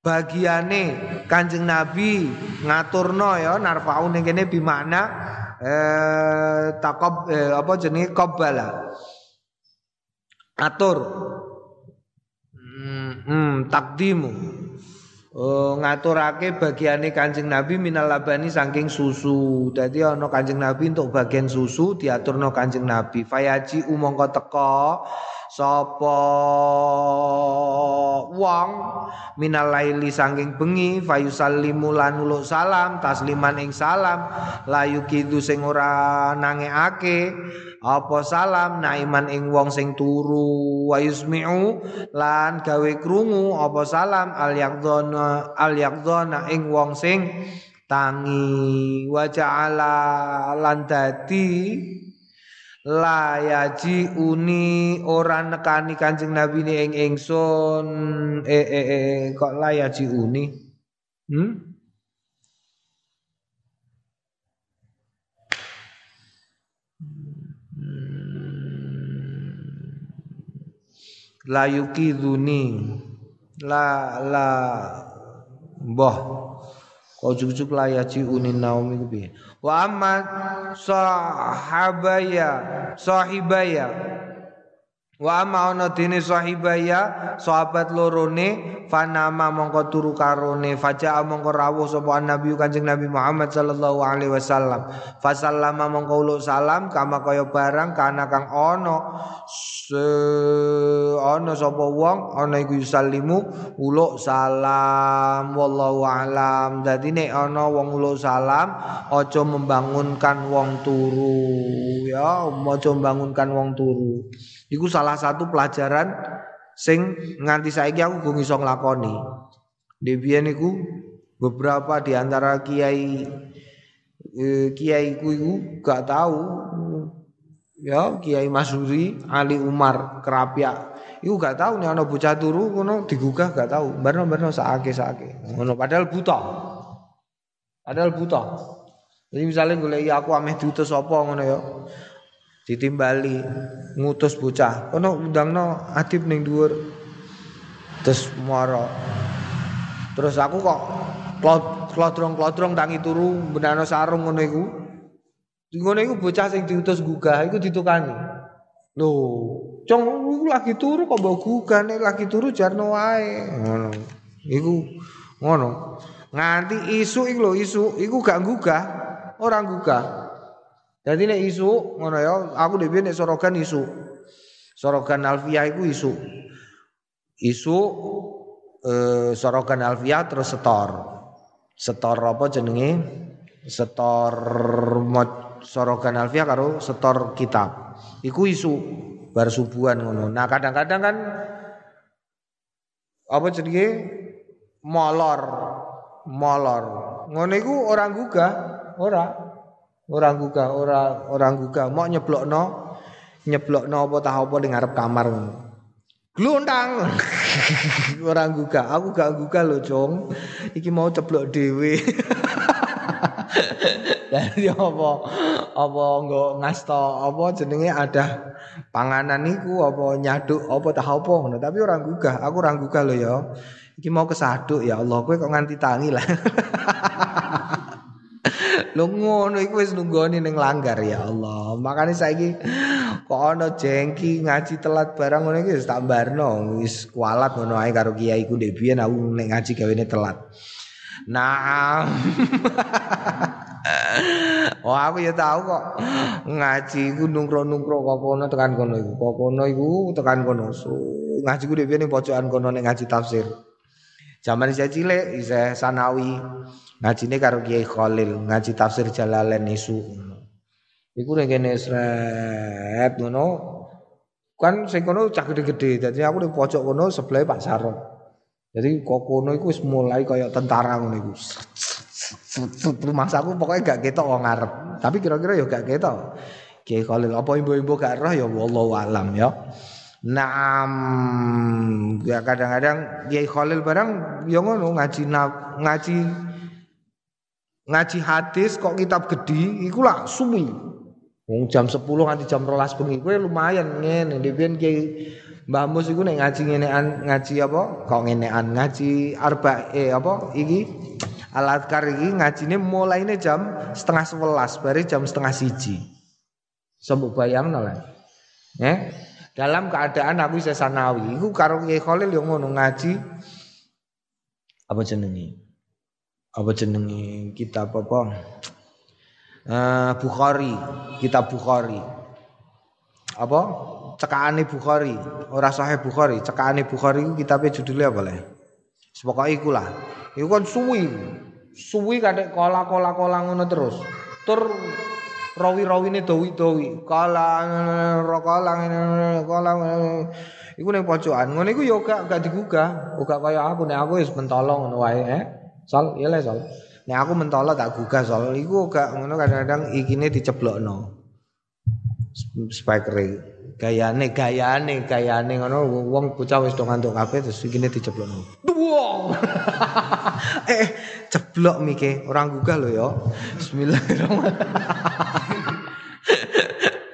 bagiane kanjeng nabi ngaturno ya narfa'u ning kene bimakna eh takob eh, apa jenenge qabbala atur. Hmm, hmm takdimu Oh, ngaturake bagiane Kanjeng Nabi minal labani saking susu. Dadi ana Kanjeng Nabi untuk bagian susu diaturno Kanjeng Nabi. Fayaji umangka teka sapa wong minal laili saking bengi fayusallimu lan uluk salam tasliman ing salam layu kidu sing ora nangekake apa salam naiman ing wong sing turu wa yusmi'u lan gawe krungu apa salam al yaqdana al yaqdana ing wong sing tangi wa ja'ala lan dadi la yaji uni ora nekani Kanjeng Nabi ni ing ingsun. Eh eh eh kok la yaji uni? Hmm? La yukiduni la la mbah kok juk-juk la yaji uni naum iku piye? Wa amma sahabaya sahibaya wa amma ana dene sahibaya sahabat lorone fanama mongko turu karone faja mongko rawuh sapa nabi kanjeng nabi Muhammad sallallahu alaihi wasallam. Fasallama mongko uluk salam kama kaya barang kana kang ana ana sapa wong ana iku yusallimu uluk salam wallahu alam. Dadi nek ana wong uluk salam aja membangunkan wong turu. Ya aja membangunkan wong turu iku salah satu pelajaran sing nganti saiki aku gue iso nglakoni. Debian iku beberapa di antara kiai eh, kiai ku iku gak tahu ya Kiai Masuri Ali Umar Kerapia iku gak tahu nih ana bocah turu ngono digugah gak tahu barno-barno sakake-sakake ngono padahal buta. Padahal buta. Jadi misalnya golek aku ameh diutus apa ngono ya ditimbali ngutus bocah. Kono undangno adib ning dhuwur. Terus moro. Terus aku kok klodrong-klodrong tangi turu benano sarung ngono iku. Ngono iku bocah sing diutus gugah iku ditukani lho cong lagi turu kok mbok gugah nek lagi turu jarno wae. Ngono. Iku ngono. Nganti isu iku lho isu iku gak gugah orang gugah jadi nek isu ngono ya, aku dhewe nek sorogan isu. Sorogan Alfia iku isu. Isu eh, sorogan Alfia terus setor. Setor apa jenenge? Setor sorogan Alfia karo setor kitab. Iku isu bar subuhan ngono. Nah, kadang-kadang kan apa jenenge? molor. Molor. Ngono iku orang gugah, ora. Orang gugah, orang orang gugah mau nyeblokno nyeblokno apa tah apa ning ngarep kamar ngono. Glundang. [laughs] orang gugah, aku gak gugah lho, Cung. Iki mau ceblok dhewe. [laughs] Dari apa? apa nggo ngasto apa jenenge ada panganan niku apa nyaduk apa tah apa tapi orang gugah aku orang gugah lho ya iki mau kesaduk ya Allah kowe kok nganti tangi lah [laughs] Lho ngono iku wis nunggoni ning langgar ya Allah. Makane saiki kok ana jengki ngaji telat barang ngono iki wis tak barno wis kualat ngono ae karo kiai ku ndek biyen aku nek ngaji gawene telat. Nah. [laughs] oh aku ya tahu kok ngaji iku nungkro-nungkro kok kono tekan kono iku. Kok kono iku tekan kono. So, ngaji ku biyen ning pojokan kono nek ngaji tafsir. Zaman saya cilik, saya sanawi ngajine karo Kiai Khalil, ngaji tafsir Jalalain isu. Iku ning kene sret ngono. Kan sing kono cah gede-gede, dadi aku ning pojok kono sebelah Pak Sarot. Jadi kok kono iku wis mulai kaya tentara ngono iku. Masa aku pokoknya gak ketok wong ngarep. Tapi kira-kira ya gak ketok. Kiai Khalil apa imbo-imbo gak roh ya wallahu alam ya. Naam ya kadang-kadang Kiai Khalil barang ya ngono ngaji ngaji ngaji hadis kok kitab gede iku lah suwi. Wong jam 10 nganti jam 12 bengi kuwi lumayan ngene dhewean Kiai Mbah Mus iku nek ngaji ngenean ngaji apa? Kok ngenean ngaji arba eh apa iki? Alat kar iki ngajine mulaine jam setengah sebelas, bari jam setengah siji. Sembuk bayang lah. Eh? Dalam keadaan aku bisa sanawi, iku karo Kiai Khalil yang ngono ngaji apa jenenge? Apa jenenge kitab apa? Uh, Bukhari, kitab Bukhari. Apa? Cekakane Bukhari, ora sahih Bukhari, cekakane Bukhari iku kitabe judulnya apa le? Sepokoke iku lah. Iku kan suwi. Suwi kadek kola-kola-kola ngono terus. Tur rawi-rawine dawi-dawi. Kala kala kala iku ning pojokan. Ngono iku ya gak gak digugah. Gak kaya aku nek aku wis mentolo ngono wae, eh. Sol, iya le sol. Nek aku mentolo tak gugah sol. Iku gak ngono kadang-kadang ikine diceblokno. Spikere gayane gayane gayane ngono wong bocah wis do ngantuk kabeh terus ikine diceblokno. Duwong. [laughs] eh ceblok mike orang gugah lho ya. Bismillahirrahmanirrahim.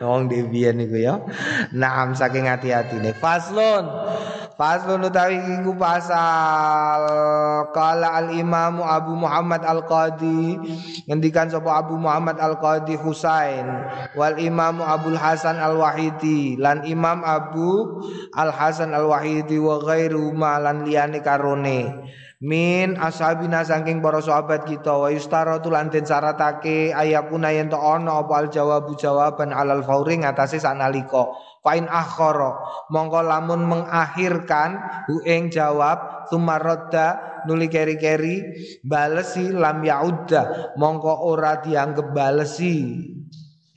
Wong debian niku ya. Naam saking hati-hatine. Faslun. Faslun utawi iku pasal qala al Imam Abu Muhammad Al Qadi ngendikan sapa Abu Muhammad Al Qadi Husain wal Imam Abdul Hasan Al Wahidi lan Imam Abu Al Hasan Al Wahidi wa ghairu ma lan liyane karone min ashabina saking para sahabat kita wa yustaratu lan den syaratake ayakuna yen to ana apa al jawabu jawaban alal fauri ngatasé sanalika Fain akhara mongko lamun mengakhirkan hu ing jawab sumarodda nuli keri-keri balesi lam yaudda mongko ora dianggap balesi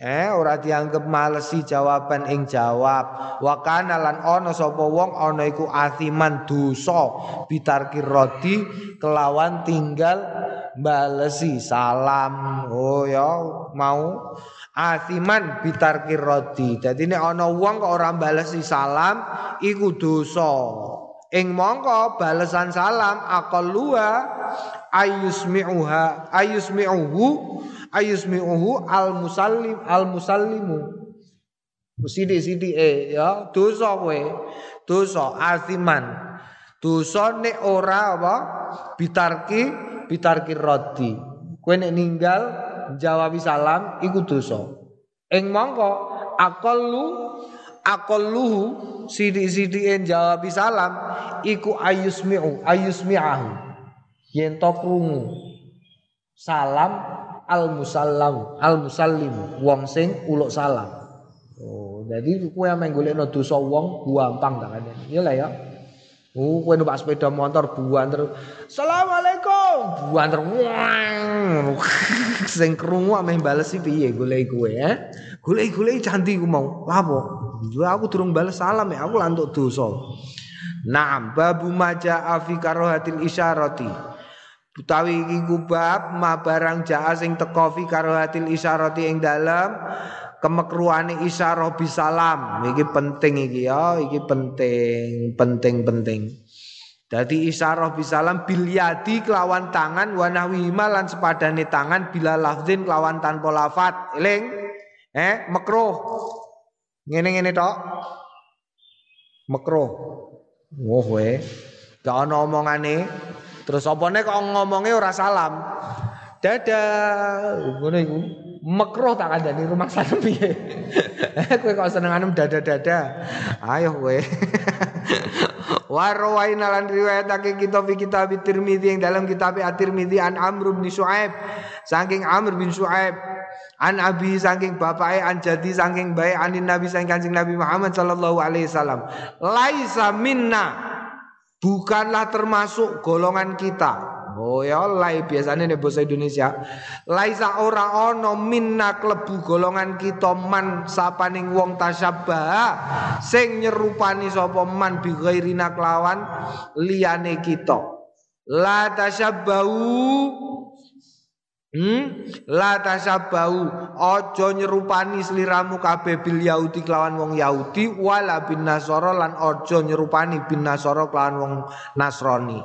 Eh ora dianggap malesi jawaban ing jawab. Wa kana lan ana sapa wong ana iku athiman dosa bitarkir rodi kelawan tinggal balesi salam. Oh ya mau Asiman bitarkir rodi. Dadi nek ana wong kok ora balesi salam iku dosa. Ing mongko balesan salam aqallua ayusmi'uha ayusmi'uhu ayusmi'uhu al musallim al musallimu. Sidi sidi eh ya dosa kowe. Dosa asiman. Dosa nek ora apa bitarki bitarki rodi. Kowe nek ninggal jawabi salam iku dosa. Ing mongko aqallu aqalluhu sidi-sidien jawabi salam iku ayusmi'u ayusmi'ahu. Yen to krungu salam al musallam al musallim wong sing uluk salam. Oh, jadi kowe yang menggolekno dosa wong gampang tak kan. Ya lah ya. Oh, kowe numpak sepeda motor buanter. Assalamualaikum. Buanter. [laughs] Sing krungu ameh balesi piye golek kowe, eh? Golek-golek cantik ku mau. Lapo? Aku durung bales salam ya, aku lantuk dosa. Naam, babu maja afi karohatil isyarati. Utawi iki bab ma barang jaa sing teko fi karohatil isyarati ing dalem kemekruane isyarah bisalam iki penting iki ya iki penting penting penting Dadi isyarah bisalam bil yadi kelawan tangan wa nahwi lan sepadane tangan bila lafzin kelawan tanpa lafat eling Eh, makruh. Ngene-ngene tok. Makruh. Wah, we. Gak ono omongane. Terus opone kok ngomongnya ora salam. Dadah. Ngono iku. Makruh tak kandani rumah sana piye. [laughs] kowe kok senengane dada-dada. Ayo kowe. [laughs] Warwaina lan riwayatake kita fi kitab Tirmizi yang dalam kitab At-Tirmizi an Amr bin Shu'aib saking Amr bin Shu'aib an abi saking bapake an jadi saking bae anin nabi saking Kanjeng Nabi Muhammad sallallahu alaihi wasallam laisa minna bukanlah termasuk golongan kita Oh ya lai biasanya nih bahasa Indonesia. Laisa ora ono minna klebu golongan kita man sapaning wong tasyabah sing nyerupani sapa man bi ghairina kelawan liyane kita. La tasyabahu Hmm? La tasyabahu aja nyerupani sliramu kabeh bil Yahudi kelawan wong Yahudi wala bin Nasara lan aja nyerupani bin Nasara kelawan wong Nasrani.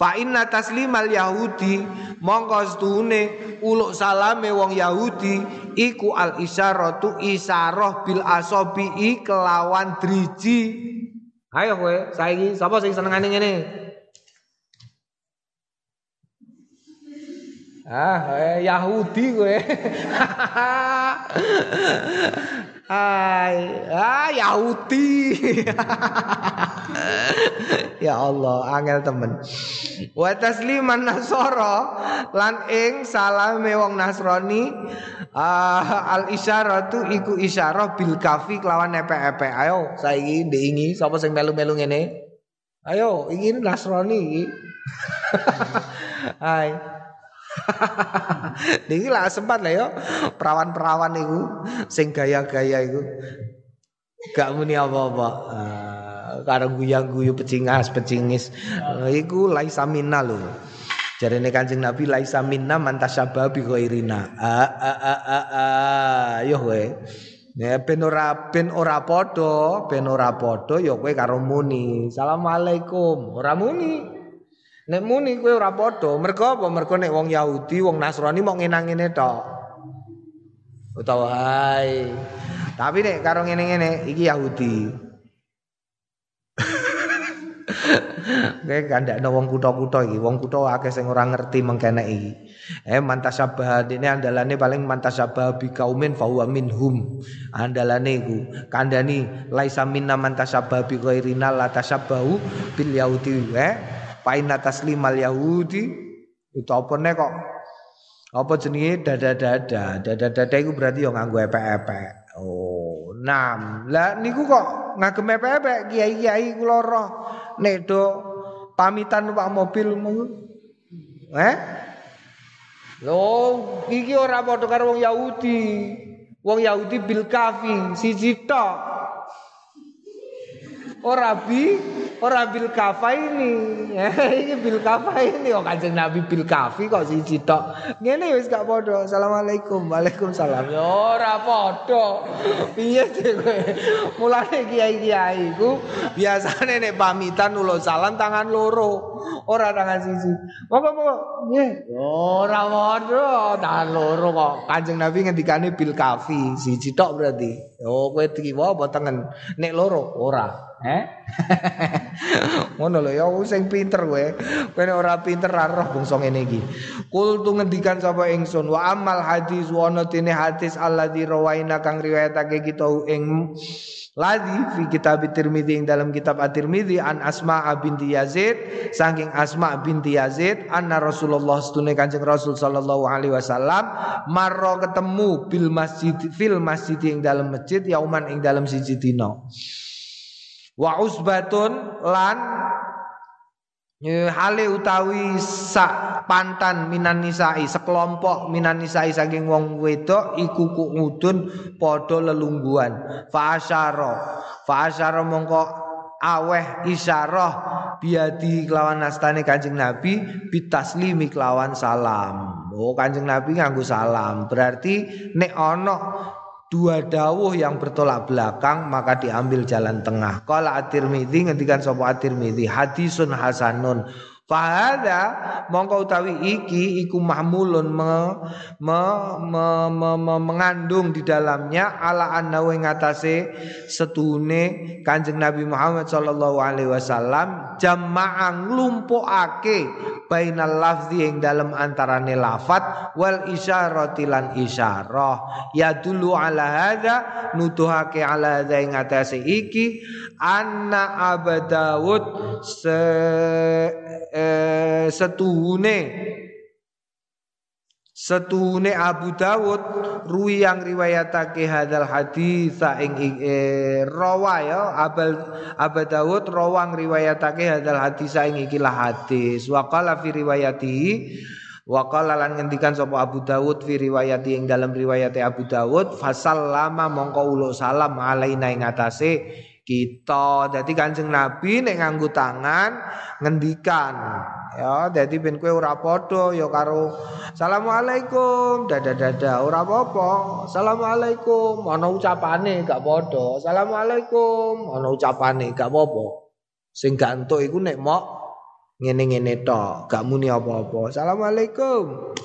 Fa inna taslimal Yahudi mongko stune uluk salame wong Yahudi iku al isyaratu isyarah bil asabi kelawan driji. Ayo kowe saiki sapa sing senengane ngene? Ah, eh, Yahudi kowe. Hai, ah Yahudi. ya Allah, angel temen. Wa tasliman nasara lan ing salame wong Nasrani uh, al isyaratu iku isyarah bil kafi kelawan epe-epe. Ayo saiki ndingi sapa sing melu-melu ngene? Ayo, ingin Nasrani iki. [laughs] Hai. [laughs] Niki lah sempat lah yo perawan-perawan itu sing gaya-gaya itu gak muni apa-apa. Uh, karo guyang-guyu pecingas, pecingis. Uh, iku laisa minna lho. Jarene Kanjeng Nabi laisa minna man tasyabba bi ghairina. Ah ah yo kowe. Ya ben ora ben ora padha, ben ora ya kowe karo muni. Assalamualaikum. Ora muni. Nek muni kowe ora padha, mergo apa? Mergo nek wong Yahudi, wong Nasrani mau ngenang-ngene tok. Utawa hai. Tapi nek karo ngene-ngene iki Yahudi. [laughs] Kayak kandakno wong kutha-kutha iki, wong kutha akeh sing ora ngerti mengkene iki. Eh mantasabah dene andalane paling mantasabah bi kaumin fa huwa minhum. Andalane iku kandhani laisa minna mantasabah bi ghairina la tasabbahu bil yahudi. Eh Paina taslimal Yahudi itu apa nih kok? Apa jenenge dada-dada? Dada-dada itu berarti yang nganggo epek-epek. Oh, nam. Lah niku kok ngagem epek-epek kiai-kiai kula roh. Nek pamitan numpak mobil Eh? Loh, iki ora padha karo wong Yahudi. Wong Yahudi bil kafi siji tok. Ora bi Ora bil kafa ini. [laughs] bil kafa ini kok Kanjeng Nabi bil kafi kok siji tok. Ngene wis gak padha. Assalamualaikum. Waalaikumsalam. Ya ora padha. Piye kowe? Mulane kiai-kiai ku biasane nek pamitan ulo salam tangan loro. Ora tangan siji. Monggo-monggo. Nggih. Ora padha. Tangan loro kok. Kanjeng Nabi ngendikane bil kafi siji tok berarti. Oh kowe dikiwa apa tengen? Nek loro ora. Eh? [laughs] Ngono lho ya sing pinter kowe. Kowe ora pinter ora roh bangsa ngene iki. Kul tu ngendikan sapa ingsun wa amal hadis wa ana tene hadis alladzi rawaina kang riwayatake kita ing Ladi fi kitab Tirmidzi ing dalam kitab At-Tirmidzi an Asma binti Yazid saking Asma binti Yazid anna Rasulullah setune Kanjeng Rasul sallallahu alaihi wasallam marro ketemu bil masjid fil masjid ing dalam masjid yauman ing dalam siji dina wa usbatun lan hale utawi sak pantan minan nisai sekelompok minan nisai saking wong wedok iku kuudun padha lelungguan. Fa asyara fa mongko aweh isyarah biadi kelawan nastane Kanjeng Nabi bitaslimi kelawan salam. Oh Kanjeng Nabi nganggo salam. Berarti nek ana dua dawuh yang bertolak belakang maka diambil jalan tengah. Qala At-Tirmidzi ngendikan sapa At-Tirmidzi hadisun hasanun Fahada mongko utawi iki iku mahmulun me, me, me, me, me, mengandung di dalamnya ala anna wa ngatasé setune Kanjeng Nabi Muhammad sallallahu alaihi wasallam jamaah nglumpukake bainal lafzi ing dalam antarane lafat wal isyarati lan isyarah. Ya dulu ala hadza nutuhake ala hadza ing iki anna abadawud se eh, setuhune. Setuhune Abu Dawud ruwi yang riwayatake hadal hadis ing eh, rawa ya. Abel Abu Dawud rawang riwayatake hadal hadis ing ikilah hadis. Wa qala fi riwayatihi Wa qala lan ngendikan sapa Abu Dawud fi riwayati ing dalam riwayat Abu Dawud fasallama mongko ulo salam alaina ing atase kita. Jadi kanjeng Nabi nek nganggo tangan ngendikan. Ya jadi ben kowe ora padha ya karo Assalamualaikum. Dada dada ora apa-apa. Assalamualaikum. Ana ucapane gak padha. Assalamualaikum. Ana ucapane gak apa-apa. Sing gak entuk iku nek mok ngene-ngene tok. Gak muni apa-apa. Assalamualaikum.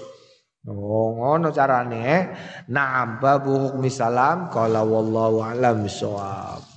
Oh ngono carane. Nah, babu hukmi salam. Qala wallahu alam bisawab.